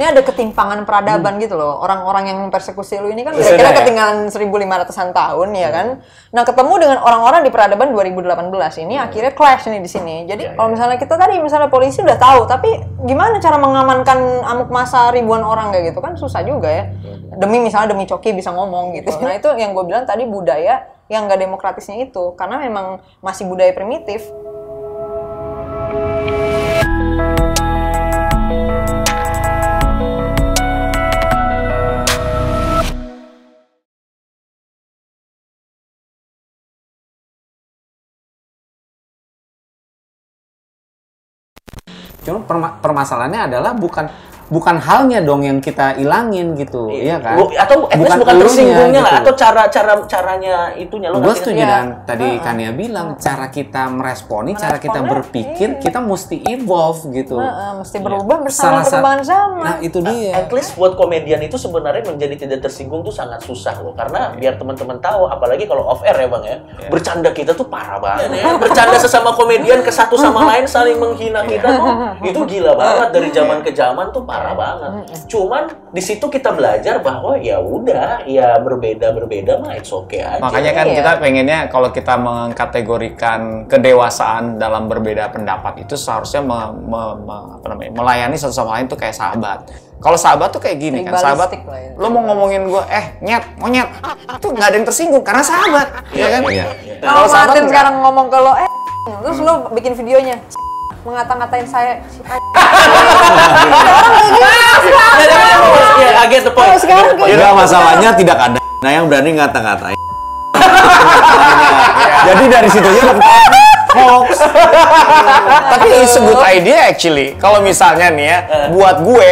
ini ada ketimpangan peradaban gitu loh. Orang-orang yang mempersekusi lu ini kan kira-kira ya? ketinggalan 1500-an tahun ya kan. Nah, ketemu dengan orang-orang di peradaban 2018 ini akhirnya clash nih di sini. Jadi kalau misalnya kita tadi misalnya polisi udah tahu, tapi gimana cara mengamankan amuk masa ribuan orang kayak gitu kan susah juga ya. Demi misalnya demi coki bisa ngomong gitu. Nah, itu yang gue bilang tadi budaya yang gak demokratisnya itu karena memang masih budaya primitif. Cuma perma- permasalahannya adalah bukan bukan halnya dong yang kita ilangin gitu, iya kan? Bu- atau at bukan, elunya tersinggungnya lah gitu. atau cara cara caranya itunya lo Gue setuju Iya. dan tadi Kania bilang cara kita meresponi, cara kita berpikir, iya. kita mesti evolve gitu. Heeh, mesti berubah bersama perkembangan zaman. Nah itu dia. At least buat komedian itu sebenarnya menjadi tidak tersinggung tuh sangat susah loh karena biar teman-teman tahu apalagi kalau off air ya bang ya bercanda kita tuh parah banget ya bercanda sesama komedian ke satu sama lain saling menghina kita tuh itu gila banget dari zaman ke zaman tuh parah banget cuman di situ kita belajar bahwa ya udah ya berbeda berbeda mah it's okay aja Makanya kan Iya. kita pengennya kalau kita mengkategorikan kedewasaan dalam berbeda pendapat itu seharusnya me- me- me- apa namanya, melayani satu sama lain tuh kayak sahabat. Kalau sahabat tuh kayak gini kan, sahabat lah ya. lo mau ngomongin gue, eh nyet, monyet, tuh nggak ada yang tersinggung karena sahabat, ya kan? Kalau sahabat Martin nggak. sekarang ngomong ke lo, eh, terus lo bikin videonya mengata-ngatain saya si a- ya I get the point. Sekarang kayak Enggak masalahnya tidak ada nah yang berani ngata-ngatain. Jadi dari ketahuan hoax. Tapi it's a good idea actually. Kalau misalnya nih ya, buat gue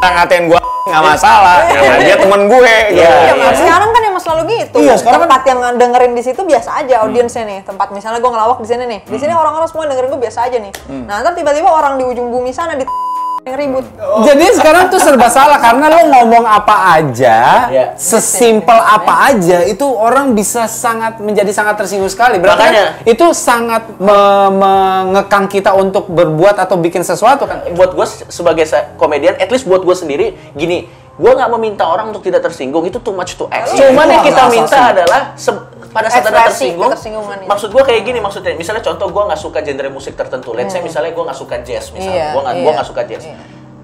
ngatain gue nggak masalah, dia temen gue. gitu. Iya, sekarang kan emang selalu gitu. Iya, sekarang tempat yang dengerin di situ biasa aja audiensnya nih. Tempat misalnya gue ngelawak di sini nih. Di sini orang-orang semua dengerin gue biasa aja nih. Nah, ntar tiba-tiba orang di ujung bumi sana di yang ribut. Jadi sekarang tuh serba salah karena lo ngomong apa aja, Iya. sesimpel apa aja itu orang bisa sangat menjadi sangat tersinggung sekali. Berarti kan Makanya. itu sangat me- mengekang kita untuk berbuat atau bikin sesuatu kan. buat gue sebagai se- komedian, at least buat gue sendiri, gini, gue nggak meminta orang untuk tidak tersinggung itu too much to ask. Iya, Cuman yang kita asasi. minta adalah se- pada saat ada tersinggung, maksud gue kayak gini maksudnya, misalnya contoh gue nggak suka genre musik tertentu, let's say misalnya gue nggak suka jazz misalnya, Iya, gue nggak iya, gua nggak suka jazz. iya.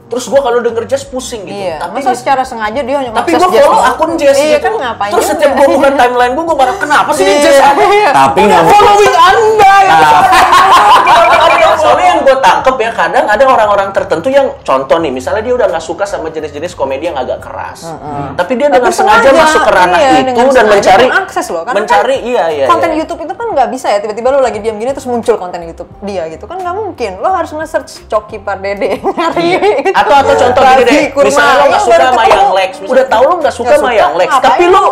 Terus gue kalau denger jazz pusing gitu. Iya, Tapi masa secara sengaja dia hanya tapi gue follow akun jazz iya, gitu. kan ngapain Terus setiap gue buka timeline gue, gue marah kenapa sih ini jazz ada? Tapi nggak following anda ya soalnya yang gue tangkep ya kadang ada orang-orang tertentu yang contoh nih misalnya dia udah nggak suka sama jenis-jenis komedi yang agak keras. Tapi dia dengan Tapi sengaja masuk ke ranah iya, itu dengan dan sengaja mencari mengakses loh. Karena mencari kan iya iya. konten iya. YouTube itu kan nggak bisa ya tiba-tiba lo lagi diam gini terus muncul konten YouTube dia gitu. Kan nggak mungkin. Lo harus nge-search Coki Pardede nyari itu. atau atau contoh gini deh. Misalnya lo nggak iya, suka sama yang Lex. Udah tahu lo nggak suka sama yang Lex tapi lo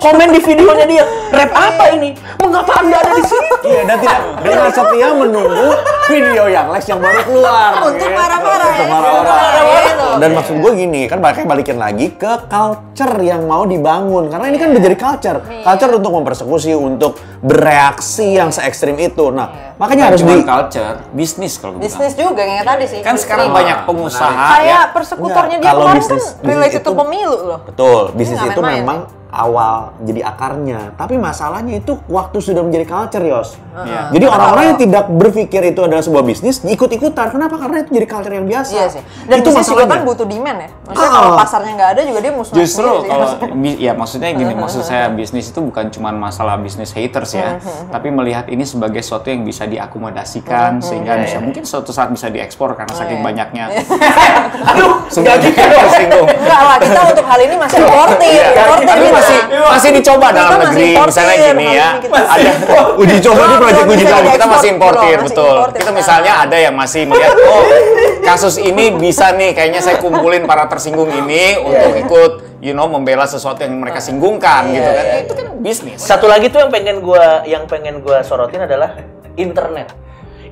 komen di videonya dia rap apa ini? Mengapa anda ada di sini? Iya, dan tidak dengan setia menunggu video yang Lex yang baru keluar. Untuk gitu. marah-marah, Untuk ya. marah-marah. Gitu. Dan maksud gue gini, kan makanya balikin lagi ke culture yang mau dibangun. Karena ini kan udah jadi culture. Iya. Culture untuk mempersekusi, untuk bereaksi yang se ekstrim itu. Iya. Nah, makanya Bukan harus di... culture, bisnis kalau bisnis juga kayak tadi sih Kan sekarang Bisnis. banyak pengusaha kayak ya. persekutornya dia kalau kemarin kan bisnis related to itu- pemilu loh Betul, bisnis itu memang awal jadi akarnya. Tapi masalahnya itu waktu sudah menjadi culture, Yos. Iya. Jadi orang-orang yang tidak berpikir itu adalah sebuah bisnis, ikut-ikutan. Kenapa? Karena itu jadi culture yang biasa. Iya sih. Dan itu bisnis juga kan butuh demand ya. Maksudnya Ah. kalau pasarnya nggak ada juga dia musnah Justru sendiri kalau ya maksudnya gini, maksud saya bisnis itu bukan cuma masalah bisnis haters ya, tapi melihat ini sebagai sesuatu yang bisa diakomodasikan sehingga bisa mungkin suatu saat bisa diekspor karena saking iya. banyaknya. aduh nggak gitu tersinggung. Enggak lah, kita untuk hal ini masih importir. Iya, importir. Masih masih dicoba Kita dalam negeri. importir, misalnya gini ya. ada uji coba Belum, proyek uji coba. kita masih importir betul. importir. Kita misalnya ada yang masih melihat oh kasus ini bisa nih kayaknya saya kumpulin para tersinggung ini untuk ikut you know membela sesuatu yang mereka singgungkan gitu kan. Iya, itu kan bisnis. Satu lagi tuh yang pengen gua yang pengen gua sorotin adalah internet.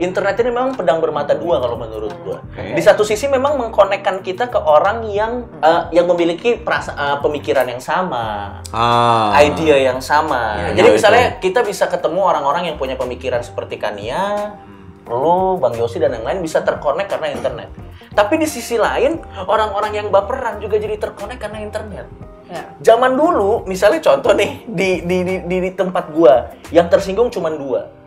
Internet ini memang pedang bermata dua kalau menurut gua. Di satu sisi memang mengkonekkan kita ke orang yang eh, yang memiliki perasa- eh, pemikiran yang sama, Ah. idea yang sama. Iya, Jadi iya, misalnya kita bisa ketemu orang-orang yang punya pemikiran seperti Kania, lu, Bang Yosi dan yang lain bisa terkonek karena internet. Tapi di sisi lain, orang-orang yang baperan juga jadi terkonek karena internet. Ya. Zaman dulu, misalnya contoh nih di di di, di, di tempat gua yang tersinggung cuma dua.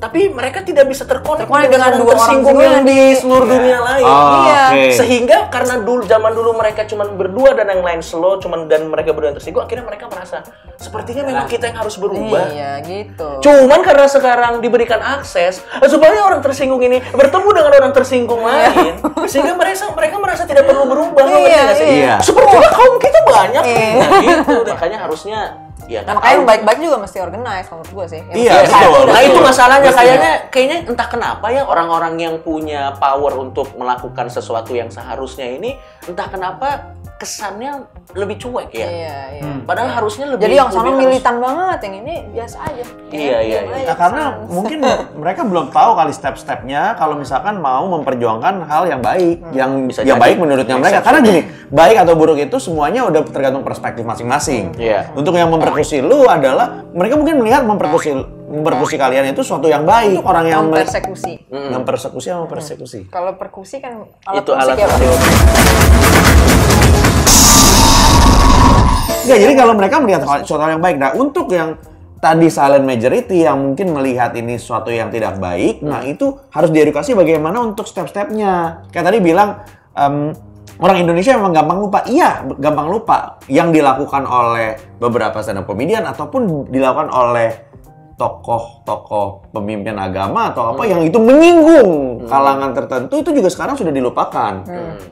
Tapi mereka tidak bisa terkonek, Terkonek dengan dua orang tersinggung yang di seluruh dunia lain. Oh, Iya. oke. Sehingga karena dulu zaman dulu mereka cuma berdua dan yang lain slow, cuman dan mereka berdua yang tersinggung, akhirnya mereka merasa sepertinya memang kita yang harus berubah. Iya, gitu. Cuman karena sekarang diberikan akses supaya orang tersinggung ini bertemu dengan orang tersinggung lain, sehingga mereka mereka merasa tidak perlu berubah. Iya, iya. Sepertinya kaum kita banyak. Iya. Nah, gitu. Makanya harusnya ya Nah, makanya yang baik-baik juga mesti organize menurut gue sih. Yang Iya, mesti betul. Nah itu masalahnya Betul. kayaknya kayaknya entah kenapa ya orang-orang yang punya power untuk melakukan sesuatu yang seharusnya ini entah kenapa kesannya lebih cuek ya. Iya, iya. Padahal harusnya lebih Jadi yang sana lebih harus- militan banget, yang ini biasa aja. Iya, Ya, iya, iya. aja, Ya, karena mungkin mereka belum tahu kali step-stepnya kalau misalkan mau memperjuangkan hal yang baik, yang Bisa yang jadi. baik menurutnya mereka. Karena gini, baik atau buruk itu semuanya udah tergantung perspektif masing-masing. Iya. Untuk yang memperkusi lu adalah mereka mungkin melihat memperkusi memperkusi kalian itu suatu yang baik, orang yang me- persekusi. mempersekusi sama persekusi. Kalau perkusi kan alat itu musik alat ya. Enggak, jadi kalau mereka melihat suatu hal yang baik. Nah, untuk yang tadi silent majority yang mungkin melihat ini suatu yang tidak baik, nah itu harus diedukasi bagaimana untuk step-stepnya. Kayak tadi bilang, em, orang Indonesia memang gampang lupa. Iya, gampang lupa. Yang dilakukan oleh beberapa stand up comedian ataupun dilakukan oleh tokoh-tokoh pemimpin agama atau apa yang itu menyinggung kalangan tertentu itu juga sekarang sudah dilupakan.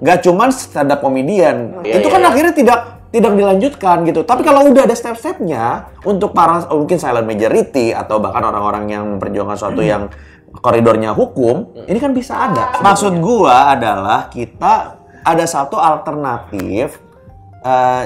Gak cuman stand up comedian. Iya, itu iya, kan iya. akhirnya tidak tidak dilanjutkan gitu. Tapi kalau udah ada step-stepnya untuk para mungkin silent majority atau bahkan orang-orang yang memperjuangkan sesuatu yang koridornya hukum, ini kan bisa ada. Maksud gua adalah kita ada satu alternatif eh,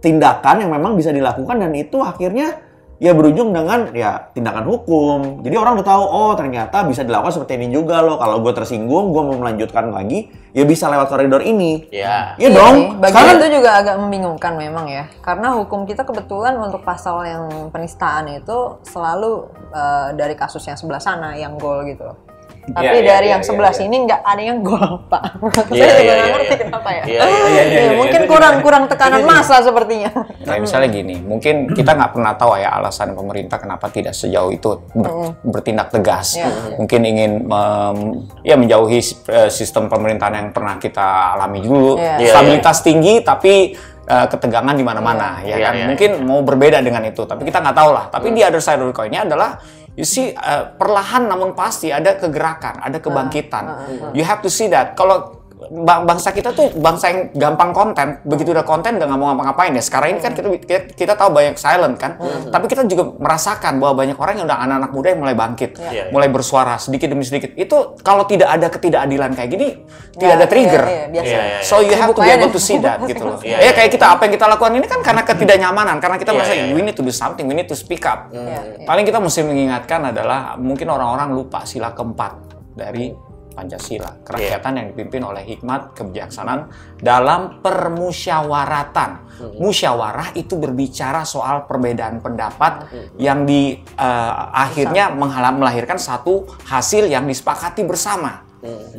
tindakan yang memang bisa dilakukan dan itu akhirnya ya berujung dengan ya tindakan hukum. Jadi orang udah tahu oh ternyata bisa dilakukan seperti ini juga loh. Kalau gue tersinggung, gue mau melanjutkan lagi, ya bisa lewat koridor ini. Ya. Iya Iya dong. Bagian Sekarang itu juga agak membingungkan memang ya. Karena hukum kita kebetulan untuk pasal yang penistaan itu selalu eh, dari kasus yang sebelah sana yang gol gitu loh. Tapi Iya, iya, dari iya, yang iya, sebelah iya. sini nggak ada yang gol, Pak. Iya, Saya juga iya, nggak iya, ngerti iya. kenapa ya. Iya, iya, iya, Ya, iya, mungkin itu kurang juga. kurang tekanan massa sepertinya. Kayak misalnya gini, mungkin kita nggak pernah tahu ya alasan pemerintah kenapa tidak sejauh itu ber- bertindak tegas. Iya. Mungkin ingin mem- ya menjauhi eh, sistem pemerintahan yang pernah kita alami dulu. Iya. Iya, Stabilitas tinggi tapi eh, ketegangan di mana-mana, ya Iya, kan? iya, Mungkin mau berbeda dengan itu, tapi kita nggak tahu lah. Tapi di other side of the coin-nya adalah You see, eh, perlahan namun pasti ada kegerakan, ada kebangkitan. You have to see that. Kalau bangsa kita tuh bangsa yang gampang konten, begitu udah konten udah nggak mau ngapa-ngapain ya. Sekarang ini kan kita, kita kita tahu banyak silent kan, tapi kita juga merasakan bahwa banyak orang yang udah anak-anak muda yang mulai bangkit, Iya. mulai bersuara sedikit demi sedikit. Itu kalau tidak ada ketidakadilan kayak gini, tidak Ya, ada trigger. iya, iya, biasa. Iya, iya, iya. So you have to be able to see that gitu loh. Iya, ya iya, kayak iya. kita apa yang kita lakukan ini kan karena ketidaknyamanan, karena kita Iya, merasa iya, iya. we need to do something, we need to speak up. Iya, iya. Paling kita mesti mengingatkan adalah mungkin orang-orang lupa sila keempat dari Pancasila, kerakyatan yang dipimpin oleh hikmat kebijaksanaan dalam permusyawaratan. Musyawarah itu berbicara soal perbedaan pendapat yang di eh, akhirnya menghala- melahirkan satu hasil yang disepakati bersama.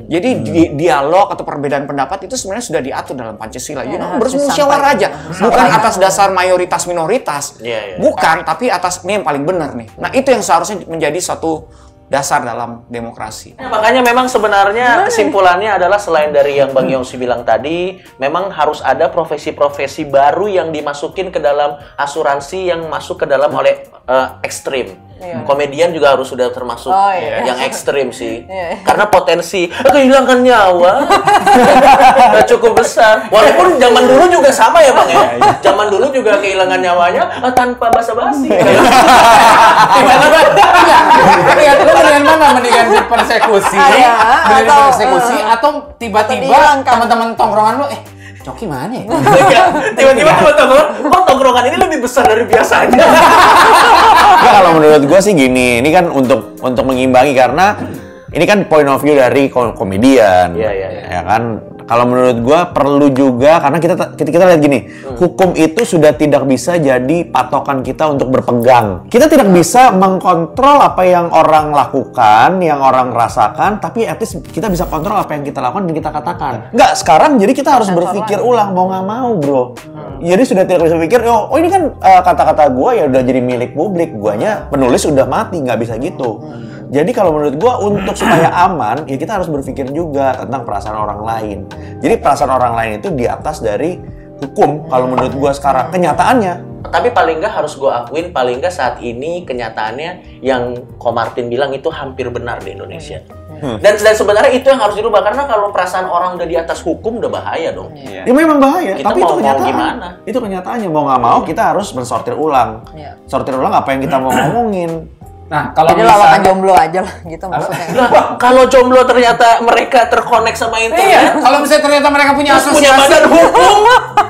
Jadi di- dialog atau perbedaan pendapat itu sebenarnya sudah diatur dalam Pancasila. You know, harus bermusyawarah aja, bukan atas dasar mayoritas minoritas. Iya, iya. Bukan, tapi atas ini yang paling benar nih. Nah, itu yang seharusnya menjadi satu dasar dalam demokrasi. Ya, makanya memang sebenarnya kesimpulannya adalah selain dari yang Bang Yongsi bilang tadi, memang harus ada profesi-profesi baru yang dimasukin ke dalam asuransi yang masuk ke dalam oleh eh, ekstrim. Iya. Komedian juga harus sudah termasuk Oh, iya. yang ekstrim sih. Iya. Karena potensi eh, kehilangan nyawa cukup besar. Walaupun zaman dulu juga sama ya Bang ya. Zaman dulu juga kehilangan nyawanya eh, tanpa basa-basi. Iya, lu mendingan mana? Mendingan dipersekusi, Iya, mendingan atau, dipersekusi, eh, atau tiba-tiba teman-teman tongkrongan lu, eh, Coki mana ya? Iya, tiba-tiba teman-teman, oh tongkrongan ini lebih besar dari biasanya. Enggak, kalau menurut gue sih gini, ini kan untuk untuk mengimbangi karena ini kan point of view dari ko- komedian, Iya, iya, iya. ya kan. Kalau menurut gua perlu juga karena kita kita, kita lihat gini, hukum itu sudah tidak bisa jadi patokan kita untuk berpegang. Kita tidak bisa mengkontrol apa yang orang lakukan, yang orang rasakan, tapi at least kita bisa kontrol apa yang kita lakukan dan kita katakan. Enggak, sekarang jadi kita harus berpikir ulang mau nggak mau, Bro. Jadi sudah tidak bisa pikir, oh, oh ini kan eh, kata-kata gua ya udah jadi milik publik, guanya penulis udah mati, nggak bisa gitu. Jadi kalau menurut gua untuk supaya aman, ya kita harus berpikir juga tentang perasaan orang lain. Jadi perasaan orang lain itu di atas dari hukum kalau menurut gua sekarang kenyataannya. Tapi paling nggak harus gue akuin, paling nggak saat ini kenyataannya yang Ko Martin bilang itu hampir benar di Indonesia. Dan, dan sebenarnya itu yang harus dirubah karena kalau perasaan orang udah di atas hukum udah bahaya dong. Iya. Ya memang bahaya, Kita tapi mau- itu mau kenyataan. gimana? Itu kenyataannya mau nggak mau kita harus mensortir ulang. Iya. Sortir ulang apa yang kita mau ngomongin. Nah, kalau Jadi lawakan misalnya jomblo aja lah gitu maksudnya. Lah, kalau jomblo ternyata mereka terkonek sama Iya, internet, kalau misalnya ternyata mereka punya terus punya asosiasi badan hukum,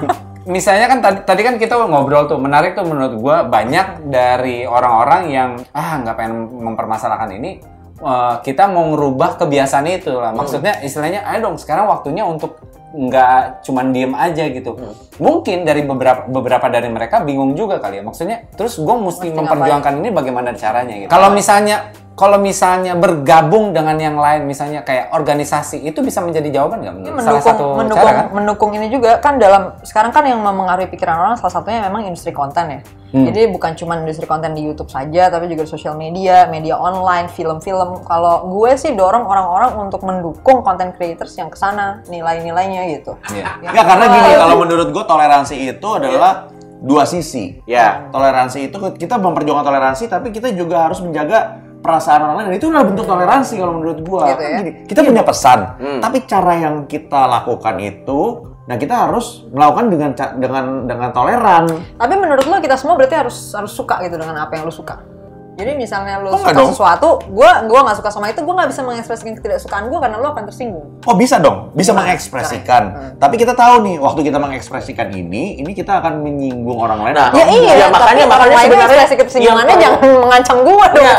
misalnya kan tadi, tadi kan kita ngobrol tuh menarik tuh menurut gua banyak dari orang-orang yang ah nggak pengen mempermasalahkan ini. Eh, kita mau ngerubah kebiasaan itu lah. Maksudnya istilahnya ayo dong sekarang waktunya untuk nggak cuman diem aja gitu. Mungkin dari beberapa beberapa dari mereka bingung juga kali ya. Maksudnya terus gue mesti Mesti memperjuangkan ini bagaimana caranya gitu. Kalau misalnya kalau misalnya bergabung dengan yang lain misalnya kayak organisasi itu bisa menjadi jawaban nggak Ini menurut salah mendukung satu mendukung cara kan mendukung ini juga kan dalam sekarang kan yang memengaruhi pikiran orang salah satunya memang industri konten ya. Hmm. Jadi bukan cuma industri konten di YouTube saja tapi juga di sosial media, media online, film-film. Kalau gue sih dorong orang-orang untuk mendukung content creators yang ke sana nilai-nilainya gitu. Iya. Yang Ya karena gini, kalau menurut gue toleransi itu adalah dua sisi. Ya. Toleransi itu kita memperjuangkan toleransi, tapi kita juga harus menjaga perasaan orang lain. Itu adalah bentuk toleransi kalau menurut gua. Gitu Kan ya? gini, kita punya pesan, tapi cara yang kita lakukan itu, nah kita harus melakukan dengan dengan dengan toleran. Tapi menurut lo kita semua berarti harus harus suka gitu dengan apa yang lo suka. Jadi misalnya lo Oh, suka dong. sesuatu, gue gua nggak suka sama itu, gue nggak bisa mengekspresikan ketidaksukaan gue karena lo akan tersinggung. Oh bisa dong, bisa Gimana? mengekspresikan. Tapi kita tahu nih, waktu kita mengekspresikan ini, ini kita akan menyinggung orang lain. Nah, Ya iya, Ya, makanya- tapi makanya orang lain sebenarnya ekspresi kesinggungannya yang jangan mengancam gue dong. Iya,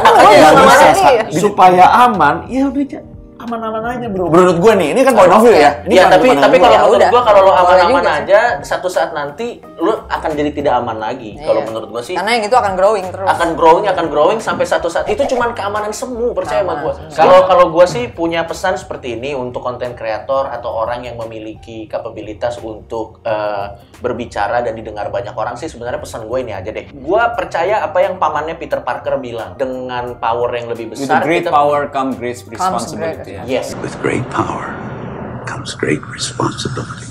makanya sa- dia. supaya aman, ya udah aman-aman aja bro. Menurut gue nih, ini kan point of view ya. Ini ya kan tapi tapi gua. kalau Ya menurut gua kalau lo aman-aman sih. aja, satu saat nanti lo akan jadi tidak aman lagi. Kalau Iya. menurut gua sih Karena yang itu akan growing terus. akan growing akan growing sampai satu saat itu cuman keamanan semu percaya sama semu. Kalau kalau gua sih punya pesan seperti ini untuk konten kreator atau orang yang memiliki kapabilitas untuk eh, berbicara dan didengar banyak orang sih sebenarnya pesan gue ini aja deh. Gua percaya apa yang pamannya Peter Parker bilang dengan power yang lebih With besar great kita power come great responsibility. Ya. Yes. With great power comes great responsibility.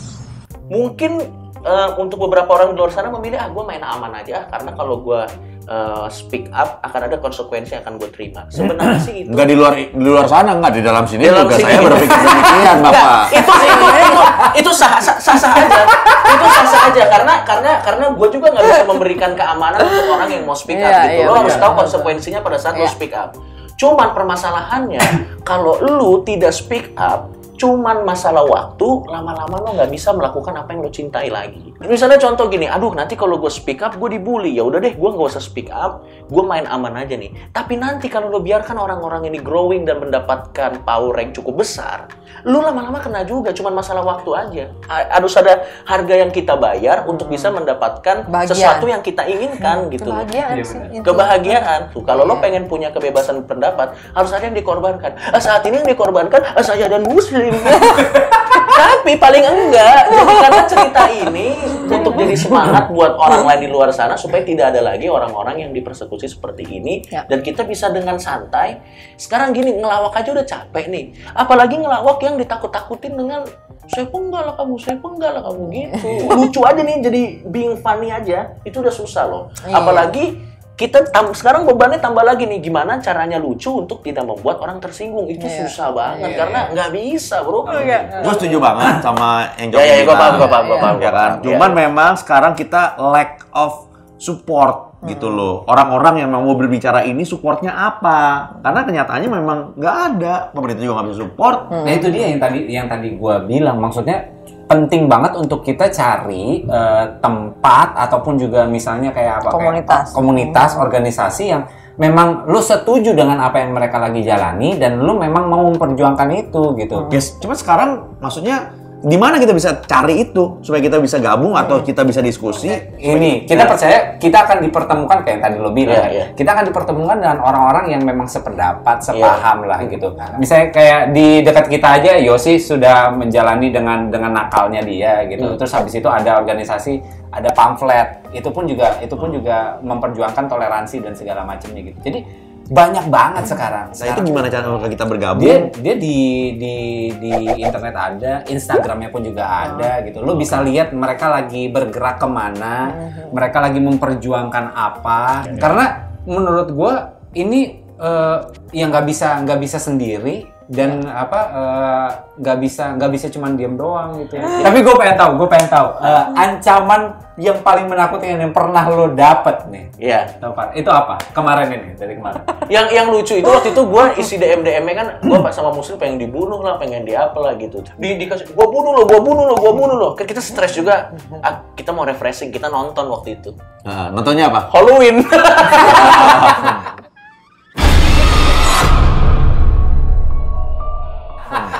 mungkin eh, untuk beberapa orang di luar sana memilih ah gue main aman aja ah, karena kalau gue eh, speak up akan ada konsekuensi yang akan gue terima sebenarnya sih itu Enggak di luar di luar sana, enggak di dalam sini dalam juga sini. saya berpikir demikian, Bapak. itu itu itu itu sah sah sah, sah aja itu sah sah aja karena karena karena gue juga nggak bisa memberikan keamanan untuk orang yang mau speak up Iya, gitu iya, lo harus benar. tahu konsekuensinya pada saat lo Iya. speak up cuman permasalahannya kalau lu tidak speak up cuman masalah waktu lama-lama lo nggak bisa melakukan apa yang lo cintai lagi. Misalnya contoh gini aduh nanti kalau gue speak up gue dibully. Ya udah deh gue nggak usah speak up gue main aman aja nih. Tapi nanti kalau lo biarkan orang-orang ini growing dan mendapatkan power yang cukup besar lu lama-lama kena juga cuman masalah waktu aja. Harus ada harga yang kita bayar untuk bisa mendapatkan Bahagia. sesuatu yang kita inginkan gitu loh. Kebahagiaan Iya, sih. kebahagiaan tuh kalau lo Iya. pengen punya kebebasan pendapat harus ada yang dikorbankan. Ah, saat ini yang dikorbankan ah, saya dan muslim tapi paling enggak jadikanlah cerita ini untuk jadi semangat buat orang lain di luar sana supaya tidak ada lagi orang-orang yang dipersekusi seperti ini Ya. dan kita bisa dengan santai sekarang gini ngelawak aja udah capek nih apalagi ngelawak yang ditakut-takutin dengan saya penggal lah kamu, saya penggal lah kamu gitu. Lucu aja nih jadi being funny aja. Itu udah susah loh. Iya. Apalagi kita tam- sekarang bebannya tambah lagi nih gimana caranya lucu untuk tidak membuat orang tersinggung itu Iya. susah banget Iya, karena nggak bisa bro Gue setuju banget sama yang ya ya Jokowi gue paham gue paham gue Iya. paham ya kan? Cuman Ya. memang sekarang kita lack of support gitu loh. Orang-orang yang mau berbicara ini supportnya apa? Karena kenyataannya memang nggak ada. Pemerintah juga nggak bisa support. Nah itu dia yang tadi yang tadi gua bilang maksudnya penting banget untuk kita cari eh, tempat ataupun juga misalnya kayak apa kayak Komunitas. komunitas organisasi yang memang lu setuju dengan apa yang mereka lagi jalani dan lu memang mau memperjuangkan itu gitu. Yes, cuma sekarang maksudnya di mana kita bisa cari itu supaya kita bisa gabung atau kita bisa diskusi? ini kita percaya kita akan dipertemukan kayak yang tadi lo bilang. Iya, iya. kita akan dipertemukan dengan orang-orang yang memang sependapat sepaham lah gitu. Misalnya kayak di dekat kita aja Yosi sudah menjalani dengan dengan nakalnya dia gitu. Terus habis itu ada organisasi ada pamflet. Itu pun juga itu pun juga memperjuangkan toleransi dan segala macamnya gitu. Jadi banyak banget sekarang. Nah itu Sekarang. gimana cara kalau kita bergabung? dia dia di di di internet ada Instagramnya pun juga ada gitu. Lo bisa lihat mereka lagi bergerak ke mana mereka lagi memperjuangkan apa. Karena menurut gua ini eh, yang nggak bisa nggak bisa sendiri dan apa eh, nggak bisa nggak bisa cuman diem doang gitu ya. tapi gue pengen tahu gue pengen tahu eh, ancaman yang paling menakutkan yang pernah lo dapet nih Iya. Tahu, Pak? itu apa kemarin ini dari kemarin Yang yang lucu itu waktu itu gue isi DM DM kan gue pas sama muslim pengen dibunuh lah, pengen diapa lah gitu. Di dikasih gue bunuh lo, gue bunuh lo, gue bunuh lo. Kan kita stres juga. Ah, kita mau refreshing, kita nonton waktu itu. Nah, nontonnya apa? Halloween.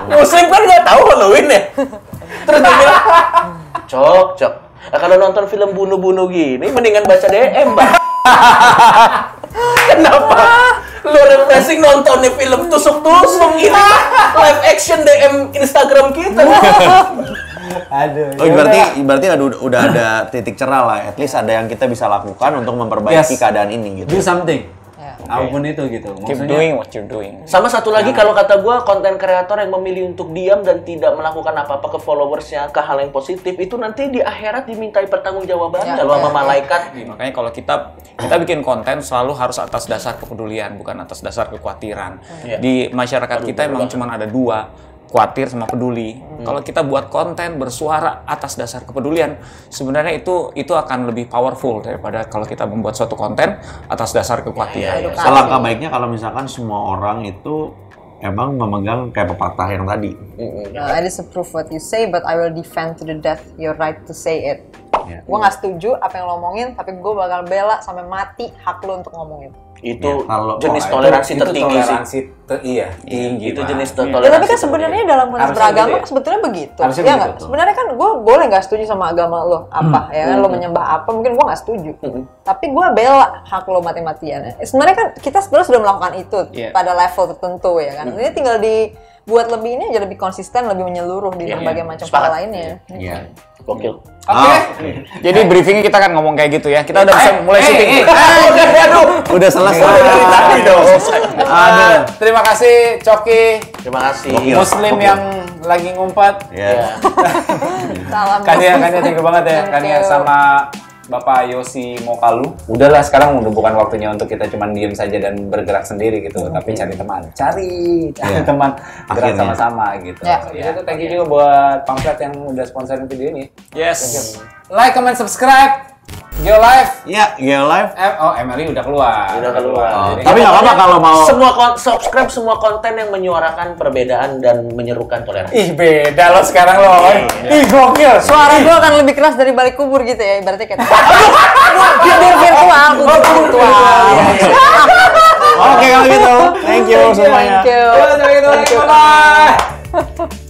Muslim kan nggak tahu Halloween ya. Terus dia bilang, cok, cok. Nah, kalau nonton film bunuh-bunuh gini, mendingan baca DM, Mbak. Kenapa? Lu refreshing nonton nih film tusuk-tusuk ini live action DM Instagram kita. aduh Oh, berarti berarti ada, udah ada titik cerah lah. At least ada yang kita bisa lakukan untuk memperbaiki Yes. keadaan ini gitu. do something Ya. apa pun itu gitu Keep Maksudnya- doing what you're doing. Sama satu lagi kalau kata gua konten kreator yang memilih untuk diam dan tidak melakukan apa-apa ke followersnya ke hal yang positif itu nanti di akhirat dimintai pertanggungjawabannya Ya, loh sama ya. malaikat. Makanya kalau kita kita bikin konten selalu harus atas dasar kepedulian, bukan atas dasar kekhawatiran. Iya. Di masyarakat kita emang cuma ada dua, khawatir sama peduli. Hmm. Kalau kita buat konten bersuara atas dasar kepedulian, sebenarnya itu itu akan lebih powerful daripada kalau kita membuat suatu konten atas dasar kekhawatiran. Edukasi. Alangkah baiknya kalau misalkan semua orang itu emang memegang kayak pepatah yang tadi. Nah, I disapprove what you say, but I will defend to the death your right to say it. Ya. Gue nggak setuju apa yang lo omongin, tapi gue bakal bela sampai mati hak lo untuk ngomongin. Itu Ya, kalau- jenis wah, toleransi itu tertinggi sih. toleransi te- iya tinggi Itu Pak. jenis Iya. toleransi. Ya, tapi kan sebenarnya dalam konteks Harusnya beragama gitu ya? kan sebetulnya begitu. Harusnya ya begitu, nggak? tuh. Sebenarnya kan gue boleh nggak setuju sama agama lo apa ya kan lo menyembah apa mungkin gue nggak setuju. Tapi gue bela hak lo mati-matian. Eh, Sebenarnya kan kita sebenarnya sudah melakukan itu Iya. pada level tertentu ya kan. Ini tinggal dibuat lebih ini aja lebih konsisten, lebih menyeluruh di Iya, berbagai iya. macam hal lainnya. Iya. Gokil. oke Ah, Jadi briefingnya kita kan ngomong kayak gitu ya. Kita udah bisa Eh, mulai eh, syuting. eh, eh, Aduh, Udah selesai. Udah dari tadi dong. Aduh, terima kasih Coki Terima kasih. Gokil. Muslim Oke. yang lagi ngumpet Ya. Salam. Kania, Kania thank you banget ya Kania sama Bapak Yosi Mokalu. Udahlah sekarang udah bukan waktunya untuk kita cuma diem saja dan bergerak sendiri gitu, tapi cari teman. Cari, cari Iya. teman, gerak sama-sama gitu. Ya. Ya, itu thank you juga buat pamflet yang udah sponsorin video ini. Yes. Like, comment, subscribe. Geo Live. Ya, Geo Live. Eh, oh, Emily udah keluar. Udah keluar. Jadi- Tapi nggak apa-apa kalau mau Semua kon- subscribe semua konten yang menyuarakan perbedaan dan menyerukan toleransi. Ih, beda lo sekarang lo. Ih, gokil. Suara gue akan lebih keras dari balik kubur gitu ya, ibaratnya kayak kubur virtual, kubur virtual. Oke kalau gitu. Thank you semuanya. Thank you. Ketemu lagi. Bye.